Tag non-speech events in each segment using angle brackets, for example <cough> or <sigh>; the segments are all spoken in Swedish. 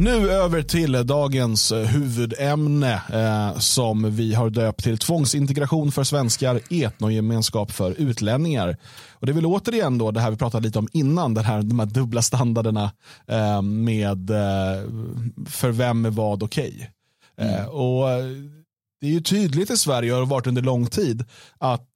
Nu över till dagens eh, huvudämne eh, som vi har döpt till tvångsintegration för svenskar, etnogemenskap för utlänningar. Och Det är väl återigen då det här vi pratade lite om innan, det här, de här dubbla standarderna eh, med eh, för vem är vad okej. Okay. Mm. och Det är ju tydligt i Sverige och har varit under lång tid att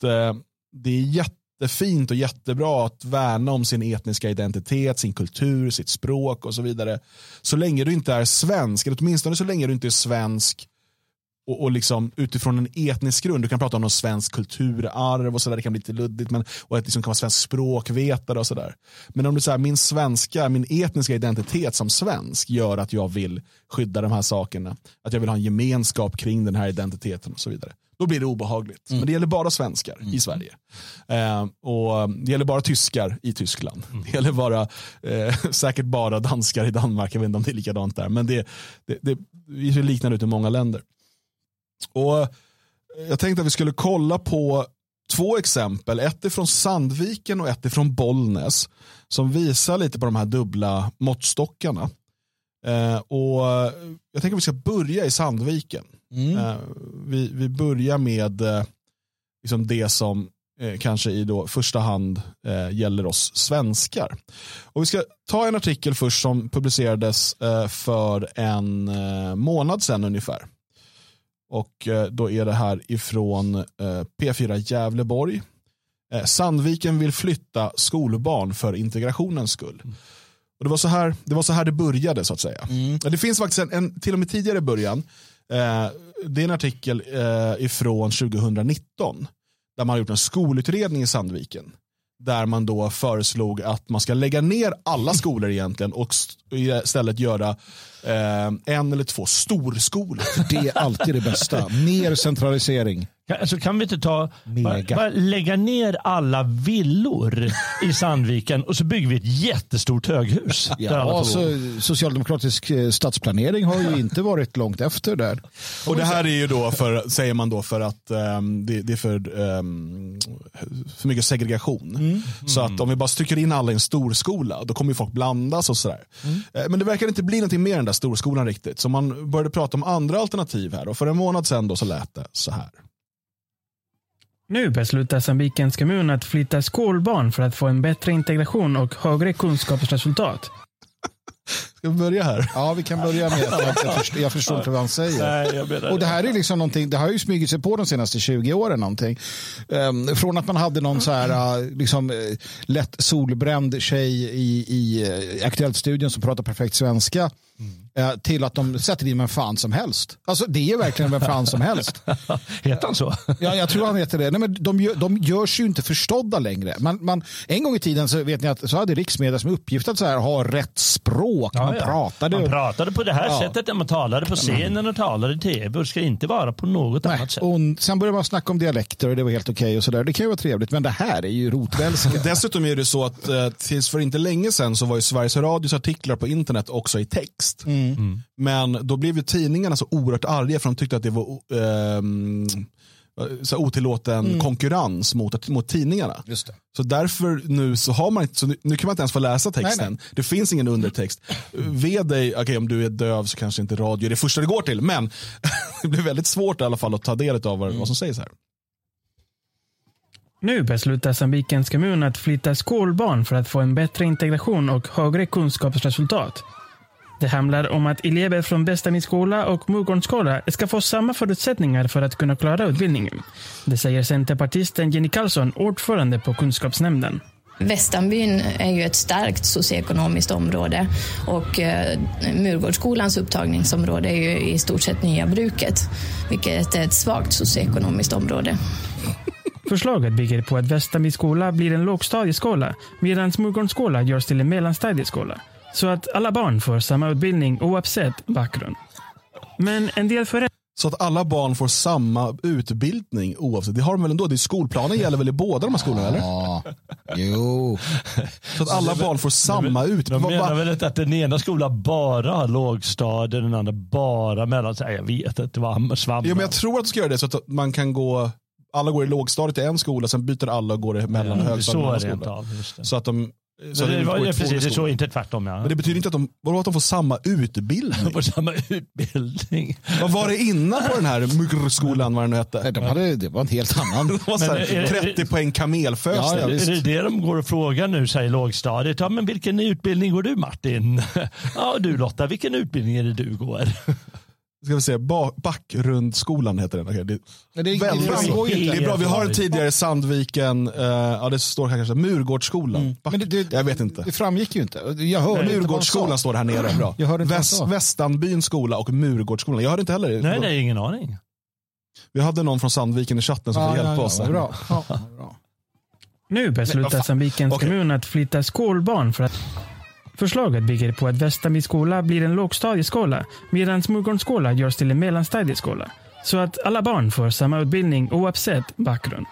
det är jätte jättefint och jättebra att värna om sin etniska identitet, sin kultur, sitt språk och så vidare. Så länge du inte är svensk, eller åtminstone så länge du inte är svensk och, och liksom utifrån en etnisk grund, du kan prata om någon svensk kulturarv och sådär, det kan bli lite luddigt, men, och att liksom kan vara svensk språkvetare och sådär. Men om du säger min svenska, min etniska identitet som svensk gör att jag vill skydda de här sakerna, att jag vill ha en gemenskap kring den här identiteten och så vidare då blir det obehagligt. Mm. Men det gäller bara svenskar mm. i Sverige. Eh, och Det gäller bara tyskar i Tyskland. Mm. Det gäller bara, eh, <laughs> säkert bara danskar i Danmark. Jag vet inte om det är likadant där. Men det, det, det, det liknande ut i många länder. Och Jag tänkte att vi skulle kolla på två exempel. Ett är från Sandviken och ett är från Bollnäs. Som visar lite på de här dubbla måttstockarna. Eh, och Jag tänker att vi ska börja i Sandviken. Mm. Eh, vi, vi börjar med eh, liksom det som eh, kanske i då första hand gäller oss svenskar. Och vi ska ta en artikel först som publicerades för en månad sedan ungefär. Och då är det här ifrån P4 Gävleborg. Sandviken vill flytta skolbarn för integrationens skull. Och det, var så här, det var så här det började så att säga. Mm. Det finns faktiskt en, en, till och med tidigare början Eh, det är en artikel eh, ifrån 2019 där man har gjort en skolutredning i Sandviken. Där man då föreslog att man ska lägga ner alla skolor egentligen och istället göra eh, en eller två storskolor. Det är alltid det bästa. Mer centralisering. Alltså kan vi inte ta, bara, bara, lägga ner alla villor i Sandviken och så bygger vi ett jättestort höghus. Ja, alltså, socialdemokratisk eh, stadsplanering har ju <laughs> inte varit långt efter där. Och det här är ju då för, säger man då för att um, det, det, är för, um, för mycket segregation. Mm. Så att om vi bara stycker in alla i en storskola då kommer ju folk blandas och sådär. Mm. Eh, men det verkar inte bli någonting mer än den där storskolan riktigt. Så man började prata om andra alternativ här och för en månad sedan då så lät det så här. Nu beslutar Sandvikens kommun att flytta skolbarn för att få en bättre integration och högre kunskapsresultat. Ska vi börja här? Ja, vi kan börja med att <laughs> jag, förstår, jag förstår inte vad han säger. Nej, och det här är liksom någonting, det har ju smugit sig på de senaste 20 åren någonting. Um, från att man hade någon så här uh, liksom, uh, lätt solbränd tjej i, i uh, Aktuellt-studion som pratar perfekt svenska mm. till att de sätter in vem fan som helst. Alltså det är verkligen vem fan som helst. <laughs> heter han så? ja, jag tror han heter det. Nej, men de, gör, de görs ju inte förstådda längre. Man, man, en gång i tiden så vet ni att så hade riksmedia som uppgift att så här, ha rätt språk. Ja, man, ja. Pratade. man pratade på det här ja. sättet. Man talade på scenen och talade i tv. Det ska inte vara på något Nej. annat sätt. Och sen började man snacka om dialekter och det var helt okej. Okay och så där. Det kan ju vara trevligt, men det här är ju rotvälska. <laughs> Dessutom är det så att eh, tills för inte länge sedan så var ju Sveriges Radios artiklar på internet också i text. Mm. Mm. Men då blev ju tidningarna så oerhört arga för de tyckte att det var eh, så otillåten mm. konkurrens mot, mot tidningarna. Så därför nu så har man inte, så nu, nu, kan man inte ens få läsa texten. Nej, nej. Det finns ingen undertext. Ve dig, okay, om du är döv så kanske inte radio är det första det går till. Men <laughs> det blir väldigt svårt i alla fall att ta del av vad, mm. vad som sägs här. Nu beslutar Sandvikens kommun att flytta skolbarn för att få en bättre integration och högre kunskapsresultat. Det handlar om att elever från Västerviks skola och Murgårdens skola ska få samma förutsättningar för att kunna klara utbildningen. Det säger centerpartisten Jenny Karlsson, ordförande på kunskapsnämnden. Västanbyn är ju ett starkt socioekonomiskt område och eh, Murgårdsskolans upptagningsområde är ju i stort sett nya bruket, vilket är ett svagt socioekonomiskt område. Förslaget bygger på att Västanby skola blir en lågstadieskola medan Murgårdens skola görs till en mellanstadieskola. Så att alla barn får samma utbildning oavsett bakgrund. Men en del föräldrar så att alla barn får samma utbildning oavsett. Det har de väl ändå? Det är skolplanen gäller väl i båda de här skolorna? Eller? Ja, jo. Så att alla barn får samma utbildning. De menar väl inte att den ena skolan bara har lågstadiet, den andra bara mellan. Jag vet inte vad svammar. Ja, men jag tror att de ska göra det så att man kan gå alla går i lågstadiet i en skola, sen byter alla och går mellan ja, högstadiet och mellanskolan. Så att de Så det, var, ja, precis, det så, inte tvärtom. Ja. Men det betyder inte att de, vadå, att de får samma utbildning? <laughs> får samma utbildning. Vad var det innan på den här skolan vad den hette? De hade, det var en helt annan. <laughs> det var här, är, 30 är, poäng kamelfödsel. Ja, ja, är det det de går och frågar nu säger lågstadiet? Ja, men vilken utbildning går du Martin? <laughs> ja, du Lotta, vilken utbildning är det du går? Ska vi se, Backrundskolan heter den. Okay, det, det, är, väldigt, det, det är bra. Vi har en tidigare Sandviken, uh, ja det står här kanske Murgårdsskolan. Mm. Men det, jag vet inte. Det framgick ju inte. Jag hör Murgårdsskolan står här nere. Bra. <clears throat> Jag hörde Väst, Västanbyns skola och Murgårdsskolan. Jag hörde inte heller. Nej, nej, ingen aning. Vi hade någon från Sandviken i chatten som ja, får hjälpa ja, oss. Ja, bra. Ja, bra. Nu beslutar Sandvikens okay. kommun att flytta skolbarn för att Förslaget bygger på att Västanby skola blir en lågstadieskola medan Smulgårdsskola görs till en mellanstadieskola. Så att alla barn får samma utbildning oavsett bakgrund.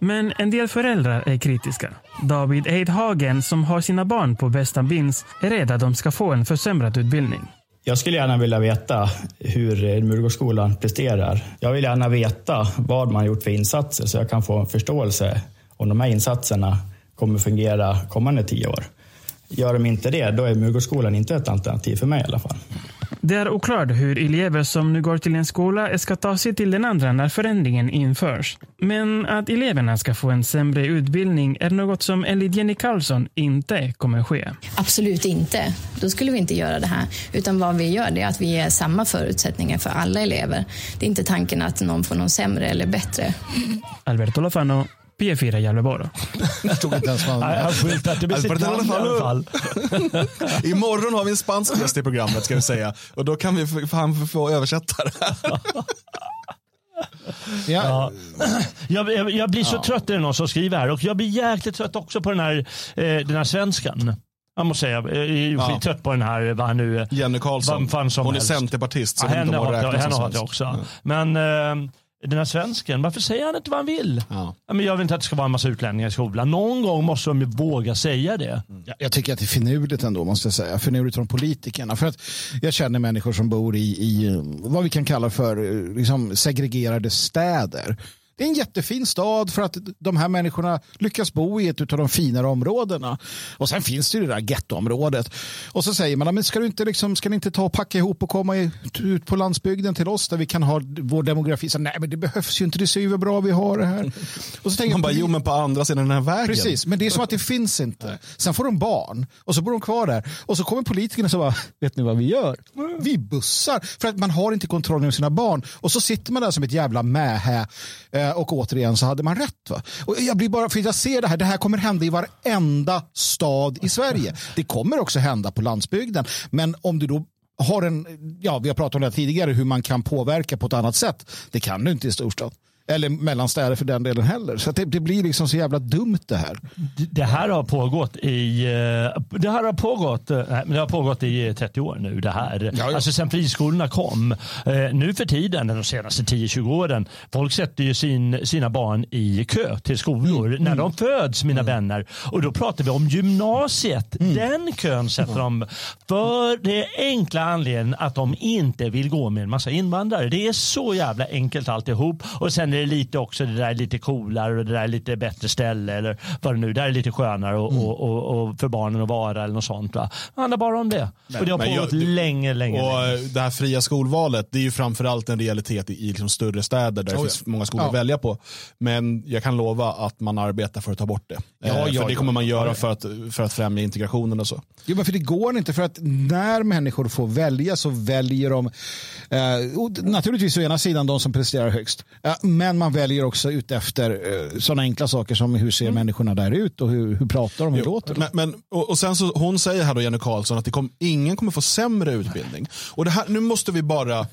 Men en del föräldrar är kritiska. David Eidhagen som har sina barn på Västambins, är rädd att de ska få en försämrad utbildning. Jag skulle gärna vilja veta hur Murgårdsskolan presterar. Jag vill gärna veta vad man gjort för insatser så jag kan få en förståelse om de här insatserna kommer fungera kommande tio år. Gör de inte det, då är Murgårdsskolan inte ett alternativ för mig i alla fall. Det är oklart hur elever som nu går till en skola ska ta sig till den andra när förändringen införs. Men att eleverna ska få en sämre utbildning är något som enligt Jenny Karlsson inte kommer ske. Absolut inte. Då skulle vi inte göra det här. Utan vad vi gör är att vi ger samma förutsättningar för alla elever. Det är inte tanken att någon får någon sämre eller bättre. Alberto Lofano, P4 Gävleborg. <laughs> Jag tog inte ens vad han skyltat. Det blir sitt namn i alla fall. Imorgon har vi en spansk gäst i programmet ska vi säga. Och då kan vi fan få översätta det. <laughs> Ja. Jag, jag, jag, blir så ja. trött, är det någon som skriver här. Och jag blir jäkligt trött också på den här, eh, den här svenskan. Jag måste säga, jag är ja. trött på den här, vad han nu Jenny Karlsson, hon är centerpartist. Ja, henne har jag också. Ja. Men eh, den här svensken, varför säger han inte vad han vill? Ja. men jag vill inte att det ska vara en massa utlänningar i skolan. Någon gång måste de ju våga säga det. Mm. Jag tycker att det är finurligt ändå, måste jag säga. Finurligt från politikerna. För att jag känner människor som bor i, i vad vi kan kalla för liksom, segregerade städer. Det är en jättefin stad för att de här människorna lyckas bo i ett av de finare områdena. Och sen finns det ju det där gettoområdet. Och så säger man, men ska du inte, liksom, ska ni inte ta och packa ihop och komma ut på landsbygden till oss där vi kan ha vår demografi? Så, Nej, men det behövs ju inte, det ser ju bra vi har det här. Och så tänker man bara, jo men på andra sidan den här vägen. Precis, men det är som att det finns inte. Sen får de barn och så bor de kvar där. Och så kommer politikerna och så bara, vet ni vad vi gör? Vi bussar. För att man har inte kontroll över sina barn. Och så sitter man där som ett jävla mähä Eh, Eh, och återigen så hade man rätt. Va? Och jag blir bara, för jag ser det här, det här kommer hända i varenda stad i Sverige. Det kommer också hända på landsbygden. Men om du då har en, ja vi har pratat om det tidigare, hur man kan påverka på ett annat sätt. Det kan du inte i storstad. Eller mellanstäder för den delen heller. Så det, det, blir liksom så jävla dumt det här. Det här har pågått i, eh, det här har pågått, eh, det har pågått i 30 år nu. Det här. Ja, ja. Alltså sen friskolorna kom. Eh, nu för tiden, de senaste 10-20 åren, folk sätter ju sin, sina barn i kö till skolor mm. när mm. de föds, mina mm. vänner. Och då pratar vi om gymnasiet. Mm. Den kön sätter de för det enkla anledningen att de inte vill gå med en massa invandrare. Det är så jävla enkelt alltihop. Och sen är det lite också det där är lite coolare och det där är lite bättre ställe eller vad det nu där är lite skönare och, mm. och, och, och, för barnen att vara eller något sånt. Va? Det handlar bara om det. Men, och det har pågått jag, länge, länge. Och länge. Det här fria skolvalet det är ju framförallt en realitet i, i liksom större städer där oh, det finns ja. många skolor ja. att välja på. Men jag kan lova att man arbetar för att ta bort det. Ja, eh, för det kommer man göra för att, för att främja integrationen och så. Jo, men för det går inte för att när människor får välja så väljer de eh, naturligtvis å ena sidan de som presterar högst. Eh, men man väljer också ut efter eh, sådana enkla saker som hur ser mm. människorna där ut och hur, hur pratar de, hur låter men, men, och, och, sen så, Hon säger här då, Jenny Karlsson, att det kom, ingen kommer få sämre utbildning. Och det här, nu måste vi bara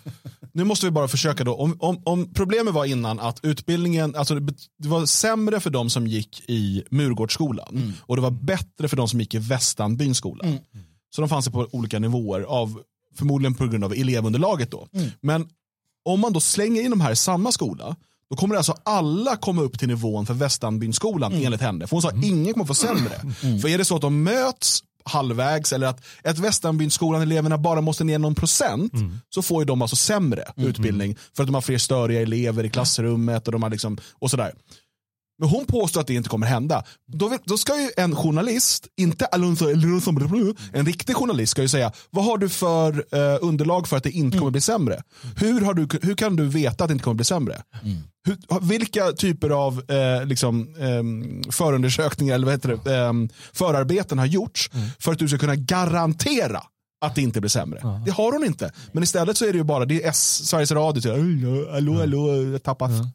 nu måste vi bara försöka då, om, om, om problemet var innan att utbildningen, alltså det, det, var sämre för de som gick i Murgårdsskolan mm. och det var bättre för de som gick i Västanbyns skola. Mm. Så de fanns på olika nivåer, av, förmodligen på grund av elevunderlaget då. Mm. Men om man då slänger in de här i samma skola, då kommer alltså alla komma upp till nivån för Västanbynskolan mm. enligt henne. För hon sa att mm. ingen kommer få sämre. Mm. För är det så att de möts halvvägs eller att ett Västanbynskolan eleverna bara måste ner någon procent mm. så får ju de alltså sämre mm. utbildning för att de har fler störiga elever i klassrummet och, de har liksom, och sådär. Men hon påstår att det inte kommer hända. Då, då ska ju en journalist, inte en riktig journalist, ska ju säga vad har du för eh, underlag för att det inte kommer bli sämre? Hur, har du, hur kan du veta att det inte kommer bli sämre? Mm. Hur, vilka typer av eh, liksom, eh, förundersökningar eller vad heter det, eh, förarbeten har gjorts mm. för att du ska kunna garantera att det inte blir sämre. Ja. Det har hon inte. Men istället så är det ju bara det är S, Sveriges Radio. Hallå, hallå, jag tappat. Ja.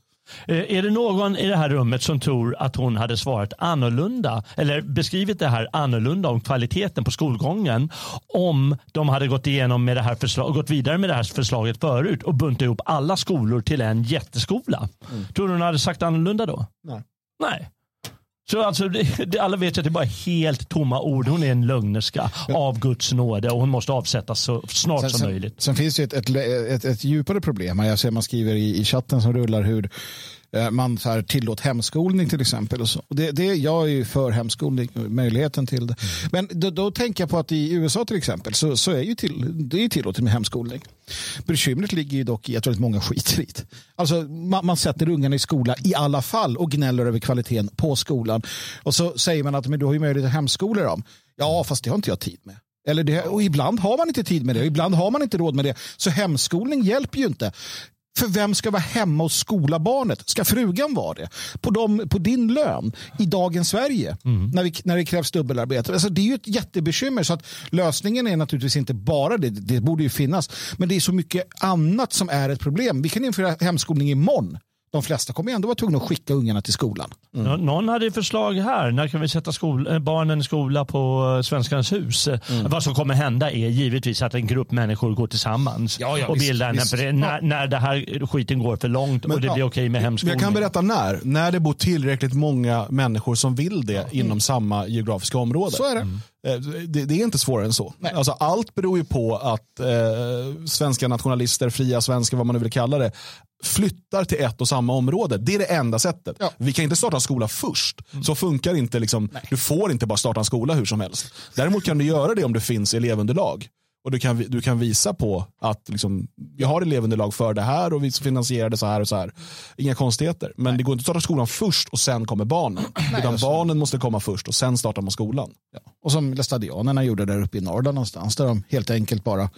Eh, är det någon i det här rummet som tror att hon hade svarat annorlunda eller beskrivit det här annorlunda om kvaliteten på skolgången om de hade gått igenom med det här förslag, gått vidare med det här förslaget förut och buntat ihop alla skolor till en jätteskola? Mm. Tror du hon hade sagt annorlunda då? Nej. Nej. Så alltså, det, alla vet att det är bara helt tomma ord. Hon är en lögnerska av Guds nåde och hon måste avsättas så snart sen, som möjligt. Sen finns det ett, ett, ett, ett djupare problem. Jag ser man skriver i, i chatten som rullar hur man så här, tillåt hemskolning till exempel. Och så. Det, det, jag är ju för hemskolning, möjligheten till det. Men då, då, tänker jag på att i USA till exempel så, så är ju till, det är tillåtet med hemskolning. Bekymret ligger ju dock i att väldigt många skiter i det. Alltså, man, man sätter ungarna i skola i alla fall och gnäller över kvaliteten på skolan. Och så säger man att men du har ju möjlighet att hemskola dem. Ja, fast det har inte jag tid med. Eller det, och ibland har man inte tid med det, ibland har man inte råd med det. Så hemskolning hjälper ju inte. För vem ska vara hemma och skola barnet? Ska frugan vara det? På, dem, på din lön i dagens Sverige mm. när, vi, när det krävs dubbelarbete. Alltså, det är ju ett jättebekymmer. Så att lösningen är naturligtvis inte bara det, det borde ju finnas. Men det är så mycket annat som är ett problem. Vi kan införa hemskolning imorgon de flesta kommer ändå vara tvungna att skicka ungarna till skolan. Mm. Någon hade förslag här. När kan vi sätta skol eh, barnen i skola på eh, Svenskarnas hus? Mm. Vad som kommer hända är givetvis att en grupp människor går tillsammans ja, ja, och bildar en visst. När, när det här skiten går för långt Men, och det blir okej med hemskolning. Jag kan berätta när. När det bor tillräckligt många människor som vill det inom samma geografiska område. Så är det. Mm. Det, det, är inte svårare än så. Alltså, allt beror ju på att eh, svenska nationalister, fria svenskar, vad man nu vill kalla det, flyttar till ett och samma område. Det är det enda sättet. Ja. Vi kan inte starta en skola först. Mm. Så funkar inte. Liksom, du får inte bara starta en skola hur som helst. Däremot kan du göra det om det finns elevunderlag. Och du kan, du kan visa på att liksom, jag har elevunderlag för det här och vi finansierar det så här och så här. Inga konstigheter. Men Nej. det går inte att starta skolan först och sen kommer barnen. <clears throat> Nej, utan barnen måste komma först och sen startar man skolan. Ja. Och som Lestadianerna gjorde där uppe i Norrland någonstans. Där de helt enkelt bara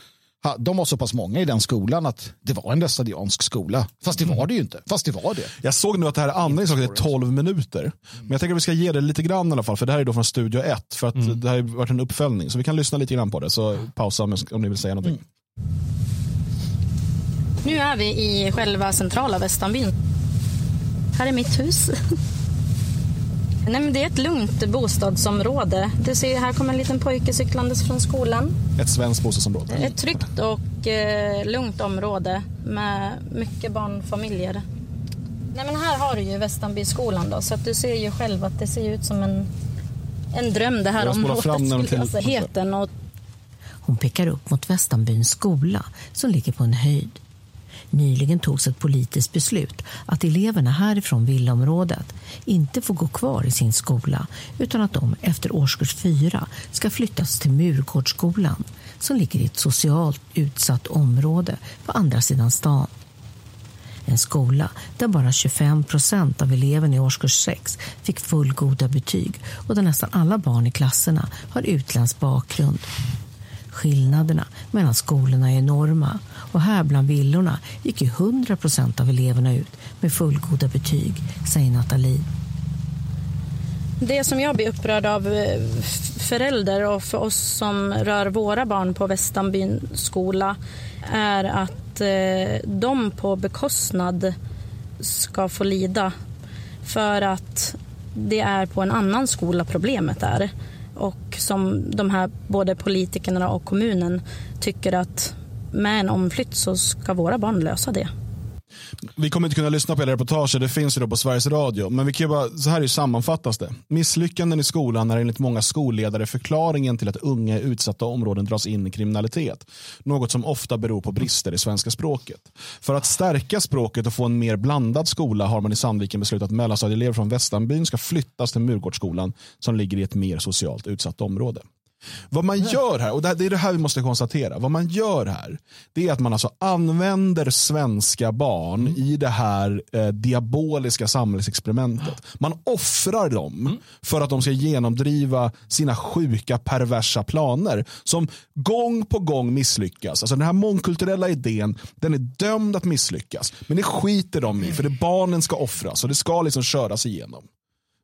de var så pass många i den skolan att det var en lästadiansk skola. Fast det var det ju inte. Fast det var det. Jag såg nu att det här andra inslaget är 12 minuter. Men jag tänker att vi ska ge det lite grann i alla fall. För det här är då från Studio 1. För att mm. det här har varit en uppföljning. Så vi kan lyssna lite grann på det. Så pausa om ni vill säga någonting. Mm. Nu är vi i själva centrala Västanbyn. Här är mitt hus. <laughs> Nej, men det är ett lugnt bostadsområde. Du ser, här kommer en liten pojke cyklandes från skolan. Ett svenskt bostadsområde? Ett tryggt och eh, lugnt område med mycket barnfamiljer. Nej, men här har du ju Västanbyskolan då, så att du ser ju själv att det ser ut som en, en dröm det här området fram skulle jag säga. Och... Hon pekar upp mot Västanbyns skola som ligger på en höjd. Nyligen togs ett politiskt beslut att eleverna härifrån villaområdet inte får gå kvar i sin skola utan att de efter årskurs 4 ska flyttas till Murgårdsskolan som ligger i ett socialt utsatt område på andra sidan stan. En skola där bara 25 procent av eleverna i årskurs 6 fick fullgoda betyg och där nästan alla barn i klasserna har utländsk bakgrund. Skillnaderna mellan skolorna är enorma och här bland villorna gick ju 100 procent av eleverna ut med fullgoda betyg, säger Nathalie. Det som jag blir upprörd av eh, förälder och för oss som rör våra barn på Västanbyn skola är att eh, de på bekostnad ska få lida för att det är på en annan skola problemet är och som de här både politikerna och kommunen tycker att med en omflytt så ska våra barn lösa det. Vi kommer inte kunna lyssna på hela reportaget, det finns ju då på Sveriges Radio. Men vi kan bara, så här sammanfattas det. Misslyckanden i skolan är enligt många skolledare förklaringen till att unga i utsatta områden dras in i kriminalitet. Något som ofta beror på brister i svenska språket. För att stärka språket och få en mer blandad skola har man i Sandviken beslutat att mellanstadieelever från Västanbyn ska flyttas till Murgårdsskolan som ligger i ett mer socialt utsatt område. Vad man gör här, och det är det här vi måste konstatera, vad man gör här, det är att man alltså använder svenska barn mm. i det här eh, diaboliska samhällsexperimentet. Man offrar dem mm. för att de ska genomdriva sina sjuka perversa planer som gång på gång misslyckas. Alltså den här mångkulturella idén, den är dömd att misslyckas. Men det skiter de i, för det barnen ska offras och det ska liksom köras igenom.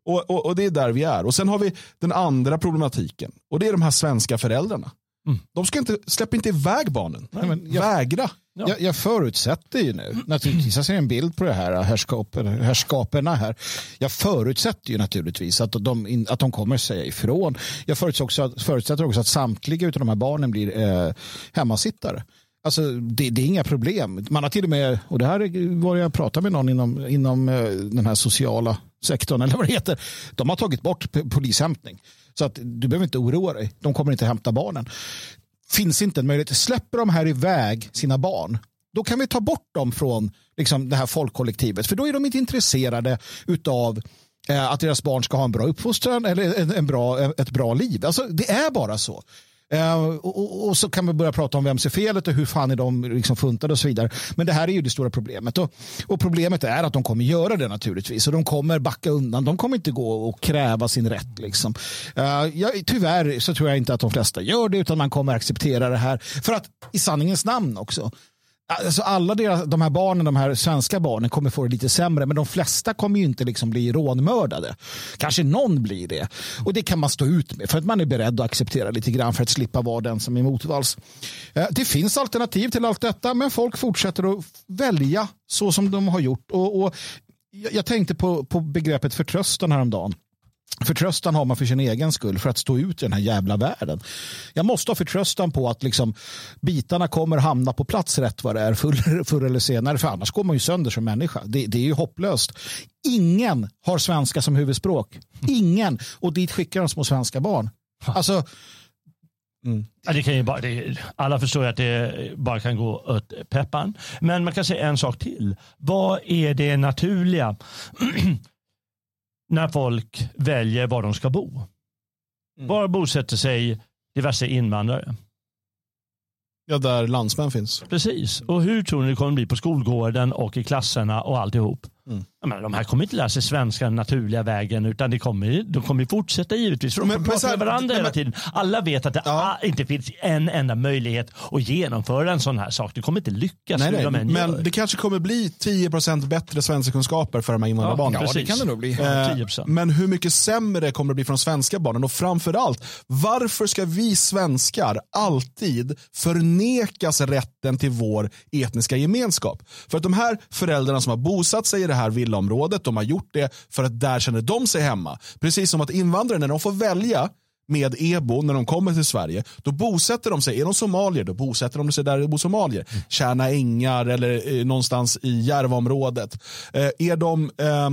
Och, och, och, det är där vi är. Och Sen har vi den andra problematiken. Och det är de här svenska föräldrarna. Mm. De ska inte, släpp inte iväg barnen. Nej, men jag, Vägra. Ja. Jag, jag, förutsätter ju nu, naturligtvis, jag ser en bild på det här härskapen, härskaperna här. Jag förutsätter ju naturligtvis att de, att de kommer säga ifrån. Jag förutsätter också, förutsätter också att samtliga av de här barnen blir eh, hemmasittare. Alltså, det, det, är inga problem. Man har till och med, och det här var jag pratade med någon inom, inom eh, den här sociala sektorn, eller vad det heter. De har tagit bort polishämtning. Så att du behöver inte oroa dig. De kommer inte hämta barnen. Finns inte en möjlighet. Släpper de här iväg sina barn, då kan vi ta bort dem från liksom, det här folkkollektivet. För då är de inte intresserade av eh, att deras barn ska ha en bra uppfostran eller en, en bra, ett bra liv. Alltså, det är bara så. Uh, och, och, så kan vi börja prata om vem ser felet och hur fan är de liksom funtade och så vidare. Men det här är ju det stora problemet. Och, och, problemet är att de kommer göra det naturligtvis. Och de kommer backa undan. De kommer inte gå och kräva sin rätt. Liksom. Uh, jag, tyvärr så tror jag inte att de flesta gör det utan man kommer acceptera det här. För att i sanningens namn också Alltså alla deras, de här barnen, de här svenska barnen kommer få det lite sämre men de flesta kommer ju inte liksom bli rånmördade. Kanske någon blir det. Och det kan man stå ut med för att man är beredd att acceptera lite grann för att slippa vara den som är motvalls. Eh, det finns alternativ till allt detta men folk fortsätter att välja så som de har gjort. Och, och jag tänkte på, på begreppet förtröstan häromdagen. Förtröstan har man för sin egen skull, för att stå ut i den här jävla världen. Jag måste ha förtröstan på att liksom, bitarna kommer hamna på plats rätt vad det är förr, <laughs> förr eller senare, för annars går man ju sönder som människa. Det, det är ju hopplöst. Ingen har svenska som huvudspråk. Ingen. Och dit skickar de små svenska barn. Alltså, Mm. Ja, det kan ju bara, det, alla förstår att det bara kan gå åt peppan. Men man kan säga en sak till. Vad är det naturliga <clears throat> när folk väljer var de ska bo. Mm. Var bosätter sig diverse invandrare? Ja, där landsmän finns. Precis. Och hur tror ni det kommer bli på skolgården och i klasserna och alltihop? Mm. Men de här kommer inte lära sig svenska den naturliga vägen utan det kommer, de kommer fortsätta givetvis. För de kommer prata med varandra men, hela tiden. Alla vet att det ja. inte finns en enda möjlighet att genomföra en sån här sak. Det kommer inte lyckas nej, nej. De men gör. det kanske kommer bli 10% bättre svenska kunskaper för de här invandrarbarnen. Ja, ja, det kan det nog bli. Eh, men hur mycket sämre kommer det bli för de svenska barnen? Och framförallt, varför ska vi svenskar alltid förnekas rätten till vår etniska gemenskap? För att de här föräldrarna som har bosatt sig i det här villaområdet. De har gjort det för att där känner de sig hemma. Precis som att invandrare, när de får välja med EBO när de kommer till Sverige, då bosätter de sig, är de somalier, då bosätter de sig där det bor somalier. Mm. Tjärna ängar eller eh, någonstans i Järvaområdet. Eh, är de eh,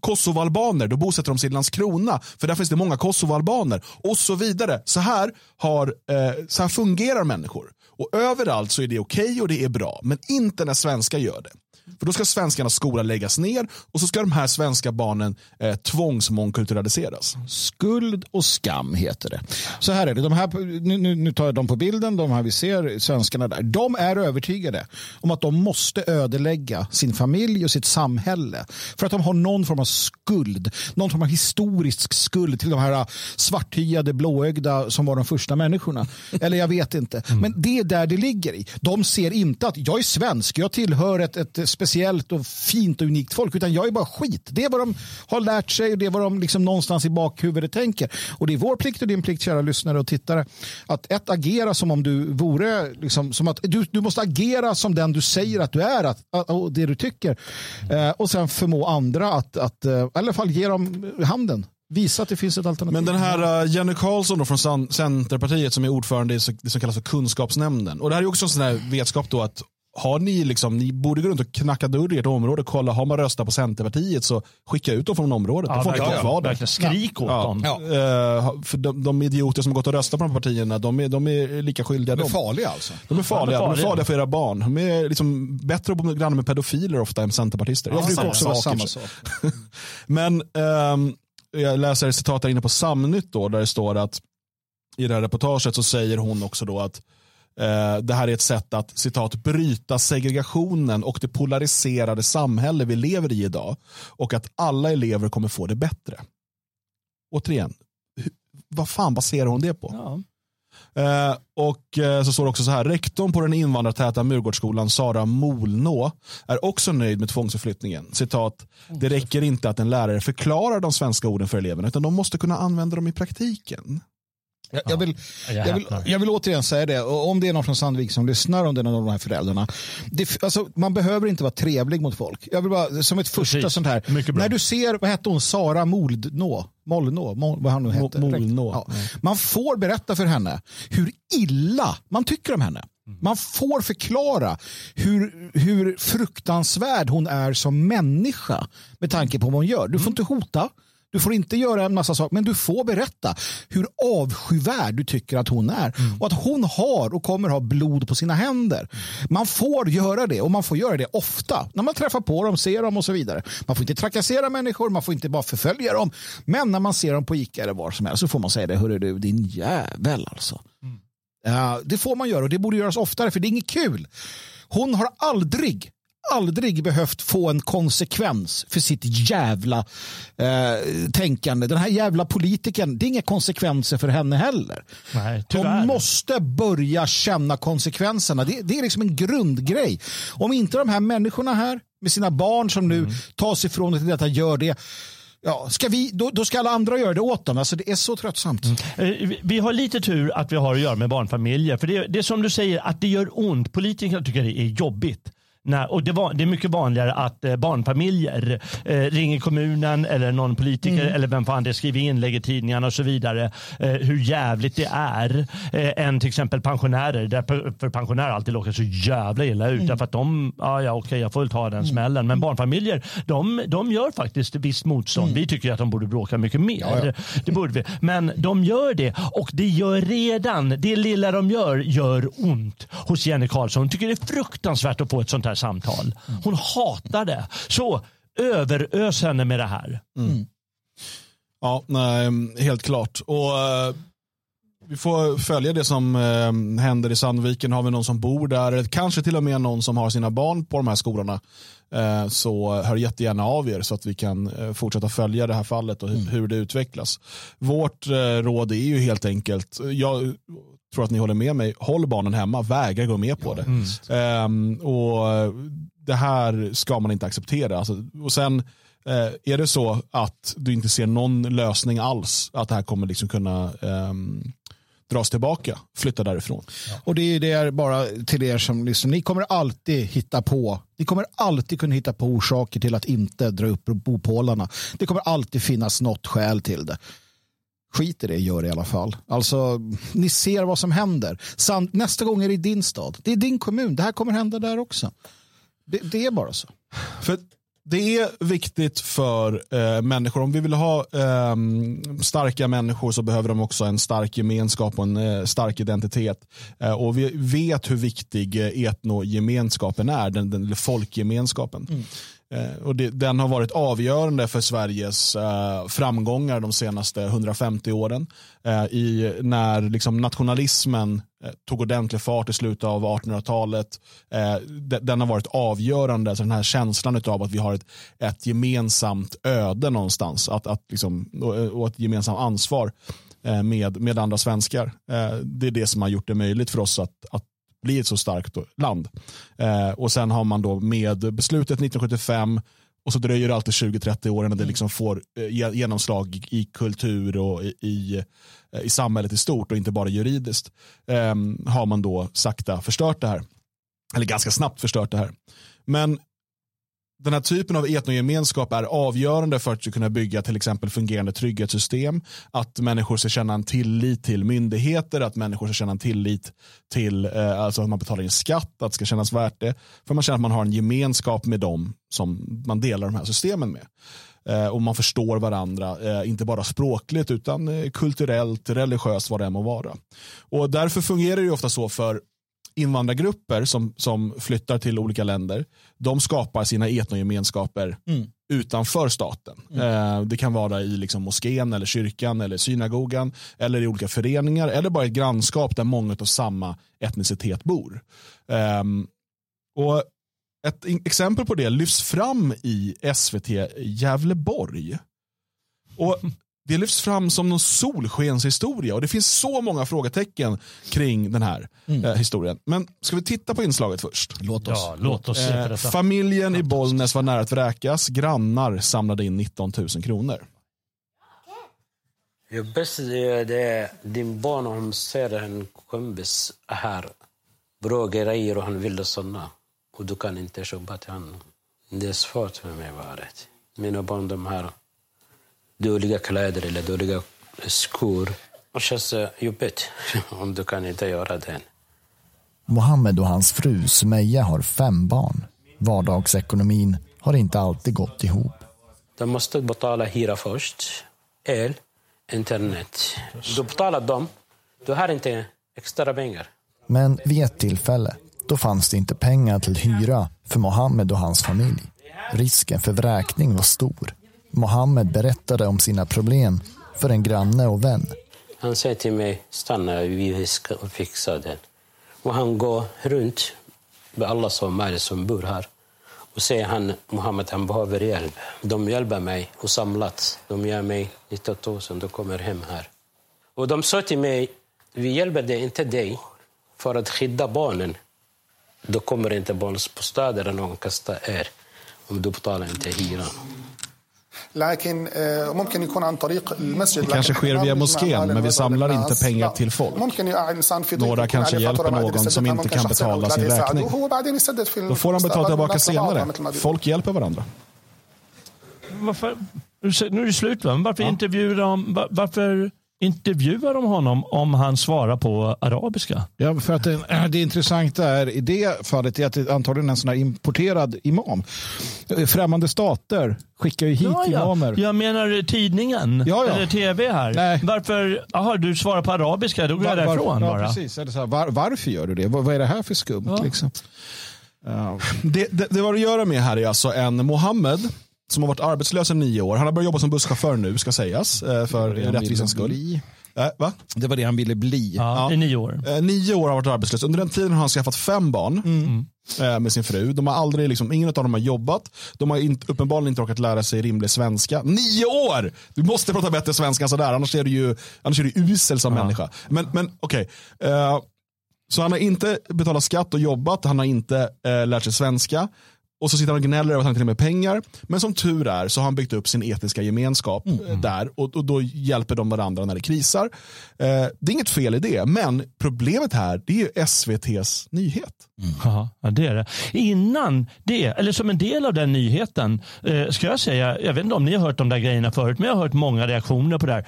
kosovoalbaner, då bosätter de sig i Landskrona, för där finns det många kosovoalbaner. Och så vidare. Så här, har, eh, så här fungerar människor. Och överallt så är det okej okay och det är bra, men inte när svenskar gör det. För då ska svenskarnas skola läggas ner och så ska de här svenska barnen eh, tvångsmångkulturaliseras. Skuld och skam heter det. Så här är det, de här, nu, nu tar jag dem på bilden, de här vi ser, svenskarna där. De är övertygade om att de måste ödelägga sin familj och sitt samhälle. För att de har någon form av skuld, någon form av historisk skuld till de här svarthyade, blåögda som var de första människorna. Eller jag vet inte. Mm. Men det är där det ligger i. De ser inte att jag är svensk, jag tillhör ett, ett speciellt och fint och unikt folk utan jag är bara skit. Det är vad de har lärt sig och det är vad de liksom någonstans i bakhuvudet tänker. Och det är vår plikt och din plikt kära lyssnare och tittare att ett agera som om du vore liksom, som att du, du måste agera som den du säger att du är att, och det du tycker eh, och sen förmå andra att, att eh, i alla fall ge dem handen Visa att det finns ett alternativ. Men den här uh, Jenny Karlsson då från Centerpartiet som är ordförande i det som kallas för kunskapsnämnden. Och det här är också en sån här vetskap då att har ni liksom, ni borde gå runt och knacka dörr i ert område och kolla, har man röstat på Centerpartiet så skicka ut dem från området. Ja, de får inte kvar där. Skrik åt ja. dem. Ja. Uh, för de, de, idioter som har gått och röstat på de partierna, de är, de är lika skyldiga. De är farliga alltså? De är farliga, de är farliga, de är farliga för era barn. De är liksom bättre att grannar med pedofiler ofta än centerpartister. Ja, jag brukar också vara samma sak. <laughs> Men um, jag läser citat här inne på Samnytt då, där det står att i det här reportaget så säger hon också då att det här är ett sätt att citat bryta segregationen och det polariserade samhälle vi lever i idag och att alla elever kommer få det bättre. Återigen, vad fan baserar hon det på? Ja. Eh, och eh, så står det också så här, rektorn på den invandrartäta Murgårdsskolan, Sara Molnå, är också nöjd med tvångsförflyttningen. Citat, det räcker inte att en lärare förklarar de svenska orden för eleverna, utan de måste kunna använda dem i praktiken. Jag, jag, vill, jag, vill, jag vill återigen säga det, om det är någon från Sandvik som lyssnar, om det är någon av de här föräldrarna. Det, alltså, man behöver inte vara trevlig mot folk. Jag vill bara, som ett första Precis. sånt här. När du ser, vad hette hon, Sara Moldnå, Molnå, Mol, vad han nu hette. Molnå. Ja. Man får berätta för henne hur illa man tycker om henne. Man får förklara hur, hur fruktansvärd hon är som människa med tanke på vad hon gör. Du får inte hota. Du får inte göra en massa saker, men du får berätta hur avskyvärd du tycker att hon är. Mm. Och att hon har och kommer ha blod på sina händer. Man får göra det och man får göra det ofta. När man träffar på dem, ser dem och så vidare. Man får inte trakassera människor, man får inte bara förfölja dem. Men när man ser dem på Ica eller var som helst så får man säga det, hörru du, din jävel alltså. Mm. Uh, det får man göra och det borde göras oftare för det är inget kul. Hon har aldrig aldrig behövt få en konsekvens för sitt jävla eh, tänkande. Den här jävla politikern, det är inga konsekvenser för henne heller. Nej, De måste börja känna konsekvenserna. Det, det, är liksom en grundgrej. Om inte de här människorna här med sina barn som nu mm. tas ifrån till detta gör det Ja, ska vi, då, då, ska alla andra göra det åt dem. Alltså, det är så tröttsamt. Mm. Eh, vi har lite tur att vi har att göra med barnfamiljer. För det, det är som du säger, att det gör ont. Politikerna tycker det är jobbigt. Nej, och det, var, det, är mycket vanligare att eh, barnfamiljer eh, ringer kommunen eller någon politiker mm. eller vem fan det skriver inlägg i tidningarna och så vidare. Eh, hur jävligt det är. Eh, än till exempel pensionärer. Där för pensionärer alltid råkar så jävla illa ut. Mm. Därför att de, ah, ja okej okay, jag får väl ta den mm. smällen. Men barnfamiljer de, de gör faktiskt visst motstånd. Mm. Vi tycker att de borde bråka mycket mer. Ja, ja. Det borde vi. Men de gör det och det gör redan, det lilla de gör, gör ont hos Jenny Karlsson. Hon tycker det är fruktansvärt att få ett sånt här samtal. Hon hatar det. Så överös henne med det här. Mm. Ja, nej, helt klart. Och uh, Vi får följa det som uh, händer i Sandviken. Har vi någon som bor där, kanske till och med någon som har sina barn på de här skolorna, uh, så hör jättegärna av er så att vi kan fortsätta följa det här fallet och mm. hur det utvecklas. Vårt råd är ju helt enkelt, jag tror att ni håller med mig, håll barnen hemma, vägra gå med på det. Mm. Um, och Det här ska man inte acceptera. Alltså, och sen uh, är det så att du inte ser någon lösning alls, att det här kommer liksom kunna um, dras tillbaka, flytta därifrån. Ja. Och det är det bara till er som lyssnar, ni kommer alltid hitta på, ni kommer alltid kunna hitta på orsaker till att inte dra upp bopålarna. Det kommer alltid finnas något skäl till det skit i det, gör det i alla fall. Alltså, ni ser vad som händer. Samt, nästa gång är det i din stad. Det är din kommun. Det här kommer hända där också. Det, det är bara så. För det är viktigt för eh, människor, om vi vill ha eh, starka människor så behöver de också en stark gemenskap och en eh, stark identitet. Eh, och vi vet hur viktig eh, etnogemenskapen är, den, den, folkgemenskapen. Mm. Eh, och det, den har varit avgörande för Sveriges eh, framgångar de senaste 150 åren. Eh, i, när liksom nationalismen eh, tog ordentlig fart i slutet av 1800-talet. Eh, de, den har varit avgörande, alltså den här känslan av att vi har ett, ett gemensamt öde någonstans att, att liksom, och, och ett gemensamt ansvar eh, med, med andra svenskar. Eh, det är det som har gjort det möjligt för oss att, att bli ett så starkt land. Eh, och sen har man då med beslutet 1975 och så dröjer det alltid 20-30 år innan det mm. liksom får eh, genomslag i kultur och i, i, eh, i samhället i stort och inte bara juridiskt. Eh, har man då sakta förstört det här. Eller ganska snabbt förstört det här. Men den här typen av etnogemenskap är avgörande för att kunna bygga till exempel fungerande trygghetssystem. Att människor ska känna en tillit till myndigheter, att människor ska känna en tillit till eh, alltså att man betalar in skatt, att det ska kännas värt det. För man känner att man har en gemenskap med dem som man delar de här systemen med. Eh, och man förstår varandra, eh, inte bara språkligt utan eh, kulturellt, religiöst, vad det än må vara. Och därför fungerar det ofta så för invandrargrupper som, som flyttar till olika länder, de skapar sina etnogemenskaper mm. utanför staten. Mm. Det kan vara i liksom moskén, eller kyrkan, eller synagogan, eller i olika föreningar, eller bara ett grannskap där många av samma etnicitet bor. Um, och ett exempel på det lyfts fram i SVT Gävleborg. Och det lyfts fram som någon solskenshistoria och det finns så många frågetecken kring den här mm. eh, historien. Men ska vi titta på inslaget först? Låt oss. Ja, låt oss eh, familjen i Bollnäs var nära att vräkas. Grannar samlade in 19 000 kronor. Det bästa är det din barn om ser en kompis här. Bra grejer och han vill sådana. Och du kan inte köpa till honom. Det är svårt för mig varit. Mina barn de har dåliga kläder eller dåliga skor. Det känns jobbigt <laughs> om du kan inte göra det. Mohammed och hans fru Sumeja har fem barn. Vardagsekonomin har inte alltid gått ihop. De måste betala hyra först, el, internet. Du betalar dem, du har inte extra pengar. Men vid ett tillfälle, då fanns det inte pengar till hyra för Mohammed och hans familj. Risken för vräkning var stor. Mohammed berättade om sina problem för en granne och vän. Han säger till mig, stanna, vi ska fixa det. Och han går runt med alla som som bor här. Och säger han, Mohammed, han behöver hjälp. De hjälper mig och samlat. De ger mig 19 000, de kommer hem här. Och de sa till mig, vi hjälper dig, inte dig för att skydda barnen. Då kommer inte barnbostäder någon kasta er om du betalar inte hyran. لكن ممكن يكون عن طريق المسجد kanske sker via moskén, men vi samlar inte pengar till folk. Några kanske hjälper någon som inte kan betala sin räkning. Då får han betala tillbaka senare. Folk hjälper varandra. Varför, nu är det slut, va? varför ja. intervjuar de... Varför intervjuar de honom om han svarar på arabiska? Ja, för att det, det intressanta är i det fallet är att det antagligen är en sån här importerad imam. Främmande stater skickar ju hit ja, ja. imamer. Jag menar tidningen ja, ja. eller tv här. Nej. Varför? Jaha, du svarar på arabiska, då går var, jag därifrån var, bara. Precis. Är det så här, var, varför gör du det? Vad, vad är det här för skumt? Liksom? Uh. Det, det, det var att göra med här är alltså en Mohammed som har varit arbetslös i nio år. Han har börjat jobba som busschaufför nu, ska sägas, eh, för rättvisans skull. Äh, va? Det var det han ville bli. Ja, ja. I nio år. Eh, nio år har han varit arbetslös. Under den tiden har han skaffat fem barn mm. eh, med sin fru. De har aldrig, liksom, ingen av dem har jobbat. De har inte, uppenbarligen inte råkat lära sig rimlig svenska. Nio år! Du måste prata bättre svenska än sådär, annars är du ju annars är du usel som ja. människa. Men, men okej. Okay. Eh, så han har inte betalat skatt och jobbat, han har inte eh, lärt sig svenska. Och så sitter han och gnäller över att han inte har med pengar. Men som tur är så har han byggt upp sin etniska gemenskap mm. Eh, där och, och, då hjälper de varandra när det krisar. Eh, det är inget fel i det, men problemet här det är SVTs nyhet. Mm. Ja, det är det. Innan det, eller som en del av den nyheten, eh, ska jag säga, jag vet inte om ni har hört de där grejerna förut, men jag har hört många reaktioner på det här.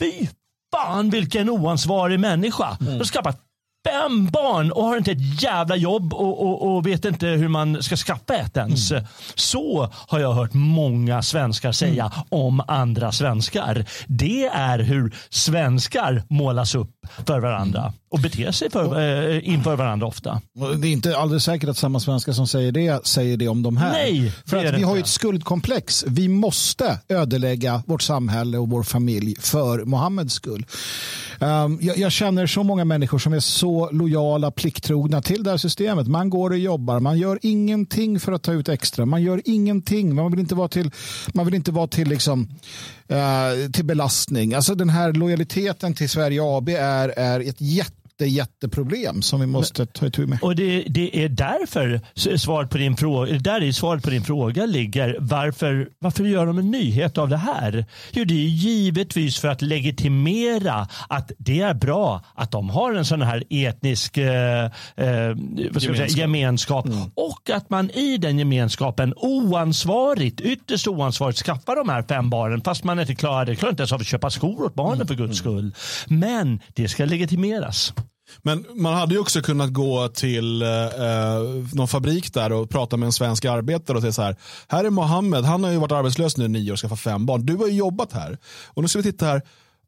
Fy fan vilken oansvarig människa. Mm. De skaffat fem barn och har inte ett jävla jobb och, och, och, vet inte hur man ska skaffa ett ens. Mm. Så har jag hört många svenskar säga mm. om andra svenskar. Det är hur svenskar målas upp för varandra mm. och beter sig för, äh, inför varandra ofta. Det är inte alldeles säkert att samma svenskar som säger det säger det om de här. Nej, för att vi inte. har ett skuldkomplex. Vi måste ödelägga vårt samhälle och vår familj för Mohammeds skull. Um, jag, jag, känner så många människor som är så lojala, plikttrogna till det här systemet. Man går och jobbar, man gör ingenting för att ta ut extra. Man gör ingenting. Man vill inte vara till, man vill inte vara till, liksom, uh, till belastning. Alltså den här lojaliteten till Sverige AB är, är ett jätte jätte, jätteproblem som vi måste ta itu med. Och det, det är därför svaret på din fråga, där är svaret på din fråga ligger. Varför, varför gör de en nyhet av det här? Jo, det är givetvis för att legitimera att det är bra att de har en sån här etnisk eh, eh, gemenskap, säga, gemenskap. Mm. och att man i den gemenskapen oansvarigt, ytterst oansvarigt skaffar de här fem barnen fast man inte klarar det. Klarar inte ens av att köpa skor åt barnen mm. för guds skull. Men det ska legitimeras. Men man hade ju också kunnat gå till eh, eh, någon fabrik där och prata med en svensk arbetare och säga så här. Här är Mohammed, han har ju varit arbetslös nu i nio år och skaffat fem barn. Du har ju jobbat här. Och nu ska vi titta här.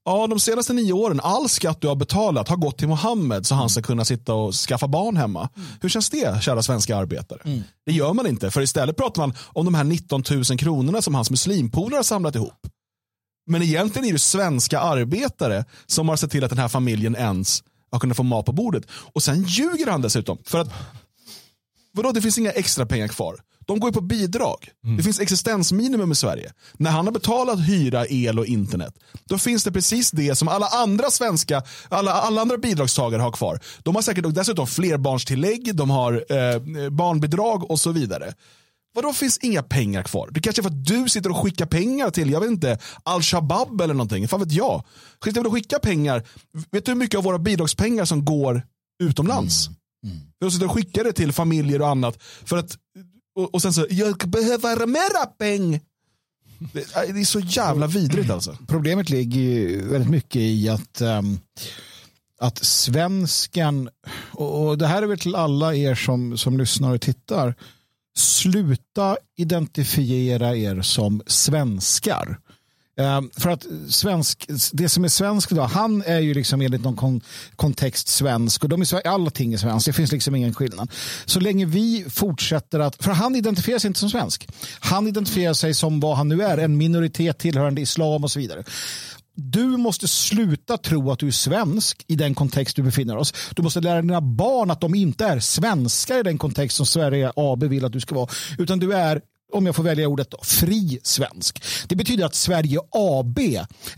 Ja, de senaste nio åren, all skatt du har betalat har gått till Mohammed så han ska kunna sitta och skaffa barn hemma. Mm. Hur känns det, kära svenska arbetare? Mm. Det gör man inte, för istället pratar man om de här 19 000 kronorna som hans muslimpolare har samlat ihop. Men egentligen är det svenska arbetare som har sett till att den här familjen ens har kunnat få mat på bordet. Och sen ljuger han dessutom. För att, vadå, det finns inga extra pengar kvar. De går ju på bidrag. Mm. Det finns existensminimum i Sverige. När han har betalat hyra, el och internet, då finns det precis det som alla andra svenska, alla, alla andra bidragstagare har kvar. De har säkert dessutom flerbarnstillägg, de har eh, barnbidrag och så vidare. Vadå finns inga pengar kvar? Det kanske är för att du sitter och skickar pengar till, jag vet inte, Al-Shabab eller någonting. Fan vet jag. Skit att skicka pengar. Vet du hur mycket av våra bidragspengar som går utomlands? Mm. Mm. Jag sitter och skickar det till familjer och annat. För att, och, och sen så, jag behöver mera pengar. Det, det är så jävla vidrigt alltså. Problemet ligger väldigt mycket i att um, att svenskan, och, och det här är väl till alla er som, som lyssnar och tittar, sluta identifiera er som svenskar. Eh, för att svensk, det som är svenskt idag, han är ju liksom enligt någon kon kontext svensk och de är, allting är svenskt, det finns liksom ingen skillnad. Så länge vi fortsätter att, för han identifierar sig inte som svensk. Han identifierar sig som vad han nu är, en minoritet tillhörande islam och så vidare. Du måste sluta tro att du är svensk i den kontext du befinner oss. Du måste lära dina barn att de inte är svenskar i den kontext som Sverige AB vill att du ska vara. Utan du är om jag får välja ordet, då, fri svensk. Det betyder att Sverige AB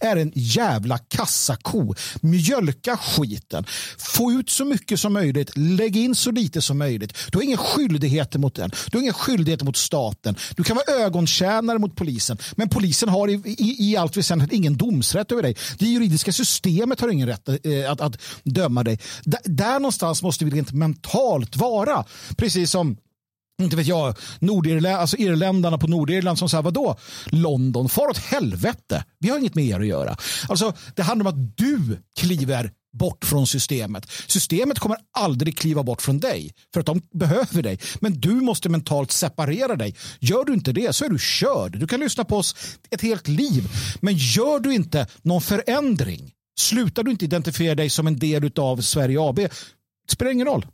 är en jävla kassako. Mjölka skiten. Få ut så mycket som möjligt. Lägg in så lite som möjligt. Du har inga skyldigheter mot den. Du har inga skyldigheter mot staten. Du kan vara ögontjänare mot polisen. Men polisen har i, i, i allt väsentligt ingen domsrätt över dig. Det juridiska systemet har ingen rätt eh, att, att döma dig. D där någonstans måste vi rent mentalt vara. Precis som inte vet jag, Nordirlä alltså irländarna på Nordirland som säger vadå? London, far åt helvete. Vi har inget med er att göra. Alltså, det handlar om att du kliver bort från systemet. Systemet kommer aldrig kliva bort från dig för att de behöver dig. Men du måste mentalt separera dig. Gör du inte det så är du körd. Du kan lyssna på oss ett helt liv. Men gör du inte någon förändring Slutar du inte identifiera dig som en del av Sverige AB det spelar ingen roll.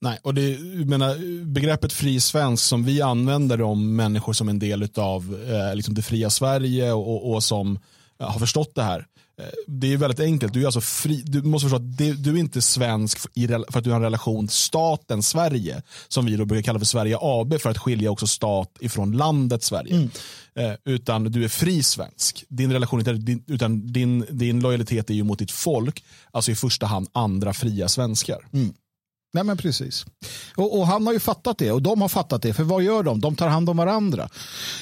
Nej, och det, menar, begreppet fri svensk som vi använder om människor som en del av eh, liksom det fria Sverige och, och som eh, har förstått det här. Eh, det är väldigt enkelt. Du, är alltså fri, du måste förstå att det, du är inte svensk för att du har en relation till staten Sverige, som vi då brukar kalla för Sverige AB för att skilja också stat ifrån landet Sverige. Mm. Eh, utan du är fri svensk. Din relation din, utan din, din lojalitet är ju mot ditt folk, alltså i första hand andra fria svenskar. Mm. Nej men precis. Och, och, han har ju fattat det och de har fattat det. För vad gör de? De tar hand om varandra.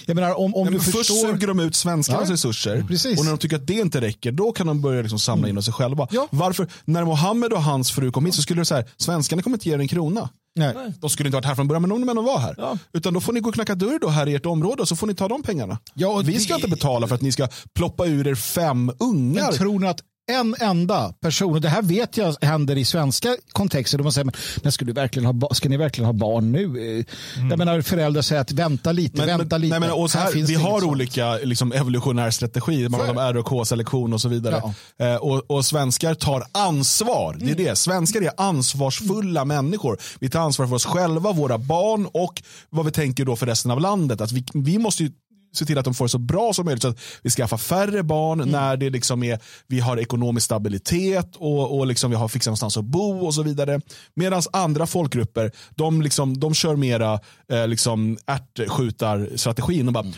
Jag menar, om, om du förstår... Först suger de ut svenskarnas ja, resurser precis. och när de tycker att det inte räcker då kan de börja liksom samla in mm. sig själva. Ja. Varför? När Mohammed och hans fru kom hit så skulle det så här, svenskarna kommer inte ge er en krona. Nej. De skulle inte varit här från början, men de, men de var här. Ja. Utan då får ni gå och knacka dörr då här i ert område och så får ni ta de pengarna. Ja, vi ska det... inte betala för att ni ska ploppa ur er fem ungar. Men tror ni att en enda person, och det här vet jag händer i svenska kontexter, de säger, men ska, du verkligen ha, ska ni verkligen ha barn nu? Mm. Jag menar föräldrar säger att vänta lite, men, vänta men, lite. Nej, men, och så här, här vi har olika liksom, evolutionär strategi, man pratar om ROK-selektion och så vidare. Ja. Eh, och, och, svenskar tar ansvar, det är mm. det. Svenskar är ansvarsfulla mm. människor. Vi tar ansvar för oss själva, våra barn och vad vi tänker då för resten av landet. Att vi, vi måste se till att de får det så bra som möjligt. Så att vi skaffar färre barn mm. när det liksom är, vi har ekonomisk stabilitet och, och liksom vi har fixat någonstans att bo och så vidare. Medan andra folkgrupper, de, liksom, de kör mera eh, liksom ärtskjutarstrategin. Och bara, mm.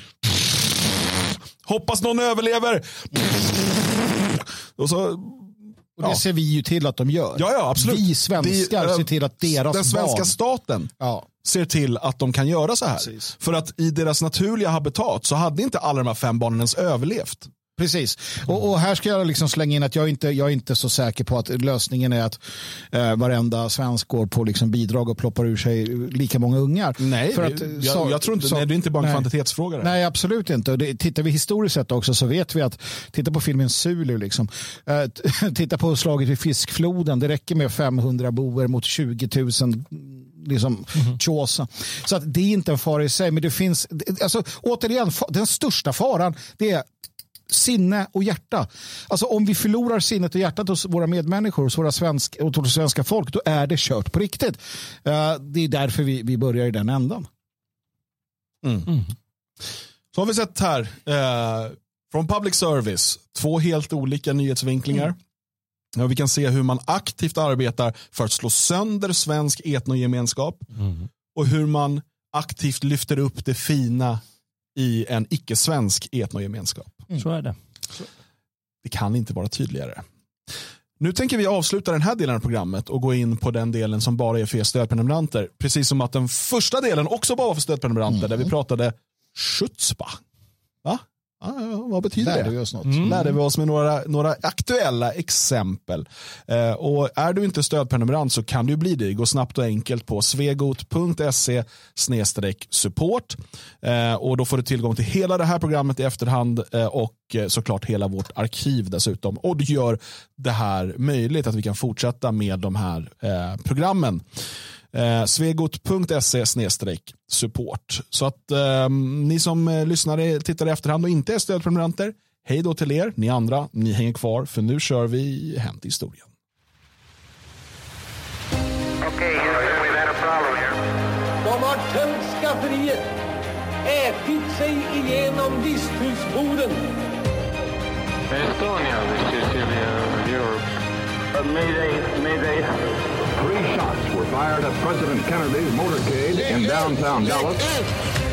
Hoppas någon överlever. Och så och det ja. ser vi ju till att de gör. Ja, ja, absolut. Vi svenskar det, ser till att deras barn... Den svenska barn... staten ja. ser till att de kan göra så här. Precis. För att i deras naturliga habitat så hade inte alla de här fem barnen ens överlevt. Precis. Och, och, här ska jag liksom slänga in att jag inte jag är inte så säker på att lösningen är att eh, varenda svensk går på liksom bidrag och ploppar ur sig lika många ungar. Nej, För att, jag, så, jag tror inte, så, nej, det är inte bara en nej, kvantitetsfråga. Nej, absolut inte. Och det, tittar vi historiskt sett också så vet vi att, titta på filmen Zulu, liksom, eh, <laughs> titta på slaget vid Fiskfloden, det räcker med 500 boer mot 20 000 liksom mm -hmm. Så att det är inte en fara i sig, men det finns, alltså, återigen, den största faran det är sinne och hjärta. Alltså om vi förlorar sinnet och hjärtat hos våra medmänniskor, hos våra svensk, och hos svenska folk, då är det kört på riktigt. Uh, det är därför vi, vi börjar i den ändan. Mm. Mm. Så har vi sett här, eh, från public service, två helt olika nyhetsvinklingar. Mm. Ja, vi kan se hur man aktivt arbetar för att slå sönder svensk etnogemenskap mm. och hur man aktivt lyfter upp det fina i en icke-svensk etnogemenskap. Mm. Så är det. Det kan inte vara tydligare. Nu tänker vi avsluta den här delen av programmet och gå in på den delen som bara är för stödprenumeranter. Precis som att den första delen också bara var för stödprenumeranter mm. där vi pratade Schutzba. Va? Ah, vad betyder Lärde det? Vi oss något. Mm. Lärde vi oss med några, några aktuella exempel. Eh, och är du inte stödprenumerant så kan du bli det. Gå snabbt och enkelt på svegot.se support. Eh, och då får du tillgång till hela det här programmet i efterhand eh, och eh, såklart hela vårt arkiv dessutom. Och det gör det här möjligt att vi kan fortsätta med de här eh, programmen. Eh, svegot.se support. Så att eh, ni som eh, lyssnar, tittar i efterhand och inte är stödprenumeranter, hej då till er. Ni andra, ni hänger kvar för nu kör vi Hänt i historien. Okej, okay, we've had a problem here. De har tömt skafferiet, ätit sig igenom visthusboden. Estonia, this is Europe. Uh, mayday, mayday. Three shots were fired at President Kennedy's motorcade in downtown Dallas.